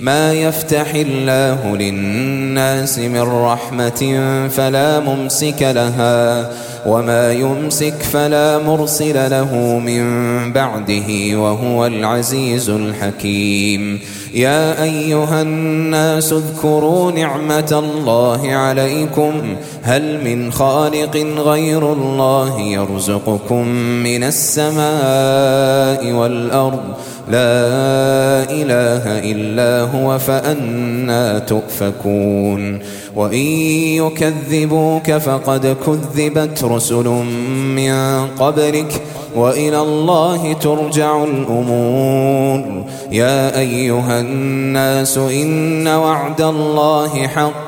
ما يفتح الله للناس من رحمة فلا ممسك لها. وما يمسك فلا مرسل له من بعده وهو العزيز الحكيم يا أيها الناس اذكروا نعمة الله عليكم هل من خالق غير الله يرزقكم من السماء والأرض لا إله إلا هو فأنا تؤفكون وإن يكذبوك فقد كذبت رسل من قبلك وإلى الله ترجع الأمور يا أيها الناس إن وعد الله حق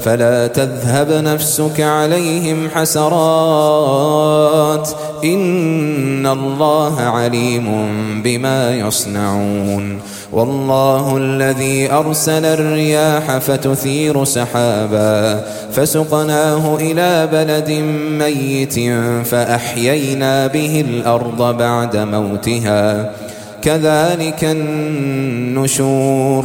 فلا تذهب نفسك عليهم حسرات. إن الله عليم بما يصنعون. والله الذي أرسل الرياح فتثير سحابا فسقناه إلى بلد ميت فأحيينا به الأرض بعد موتها. كذلك النشور.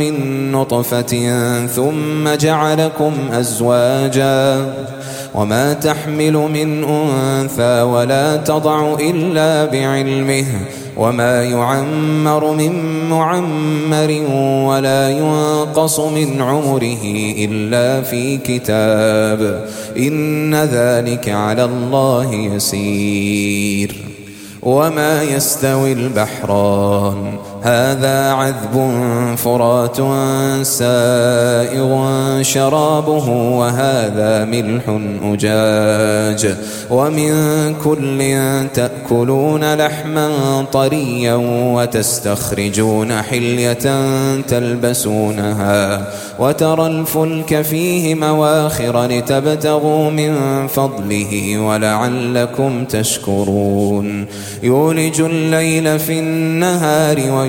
من نطفة ثم جعلكم أزواجا وما تحمل من أنثى ولا تضع إلا بعلمه وما يعمر من معمر ولا ينقص من عمره إلا في كتاب إن ذلك على الله يسير وما يستوي البحران هذا عذب فرات سائغ شرابه وهذا ملح أجاج. ومن كل تأكلون لحما طريا وتستخرجون حلية تلبسونها. وترى الفلك فيه مواخر لتبتغوا من فضله ولعلكم تشكرون. يولج الليل في النهار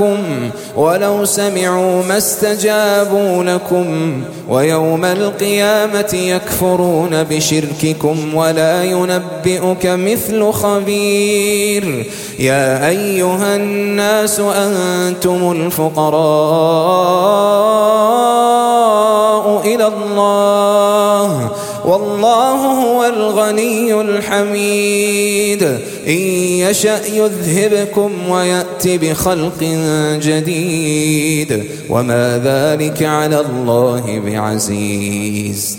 دعاءكم ولو سمعوا ما استجابوا لكم ويوم القيامة يكفرون بشرككم ولا ينبئك مثل خبير يا أيها الناس أنتم الفقراء إلى الله والله هو الغني الحميد. إن يشأ يذهبكم ويأت بخلق جديد. وما ذلك على الله بعزيز.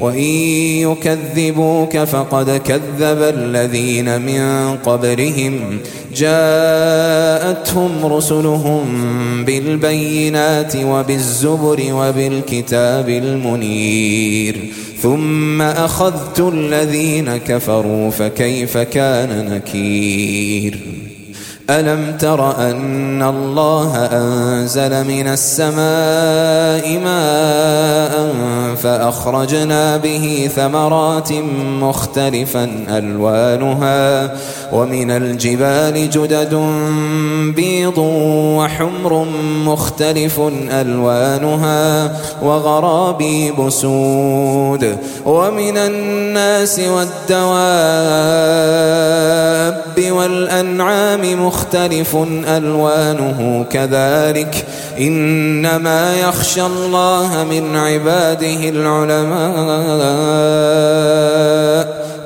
وإن يكذبوك فقد كذب الذين من قبلهم. جاءتهم رسلهم بالبينات وبالزبر وبالكتاب المنير. ثم أخذت الذين كفروا فكيف كان نكير؟ ألم تر أن الله أنزل من السماء ماء فأخرجنا به ثمرات مختلفا ألوانها ومن الجبال جدد بيض وحمر مختلف ألوانها وغرابيب سود ومن الناس والدواب والأنعام مختلف ألوانه كذلك. إنما يخشى الله من عباده العلماء.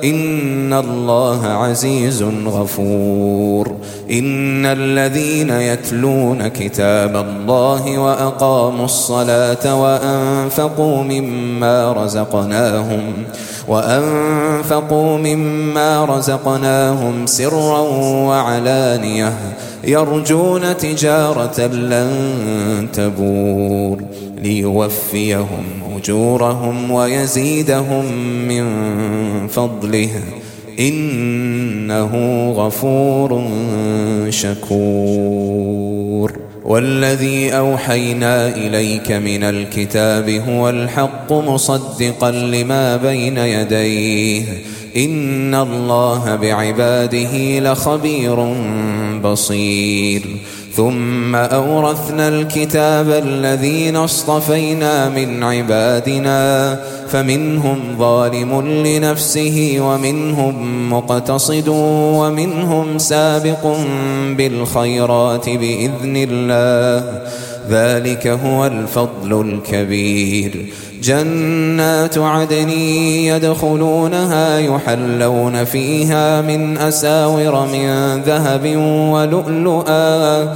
إن الله عزيز غفور. إن الذين يتلون كتاب الله وأقاموا الصلاة وأنفقوا مما رزقناهم وأنفقوا مما رزقناهم سرا وعلانية يرجون تجارة لن تبور. ليوفيهم أجورهم ويزيدهم من فضله. إنه غفور شكور. والذي أوحينا إليك من الكتاب هو الحق مصدقا لما بين يديه. إن الله بعباده لخبير بصير. ثم أورثنا الكتاب الذين اصطفينا من عبادنا فمنهم ظالم لنفسه ومنهم مقتصد ومنهم سابق بالخيرات بإذن الله. ذلك هو الفضل الكبير. جنات عدن يدخلونها يحلون فيها من أساور من ذهب ولؤلؤا.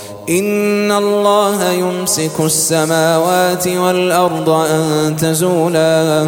إن الله يمسك السماوات والأرض أن تزولا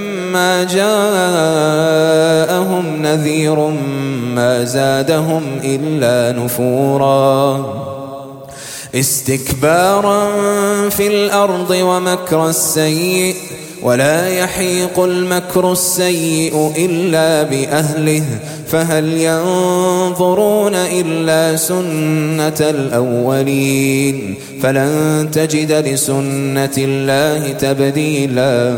جاءهم نذير ما زادهم إلا نفورا. استكبارا في الأرض ومكر السيئ ولا يحيق المكر السيء إلا بأهله فهل ينظرون إلا سنة الأولين؟ فلن تجد لسنة الله تبديلا.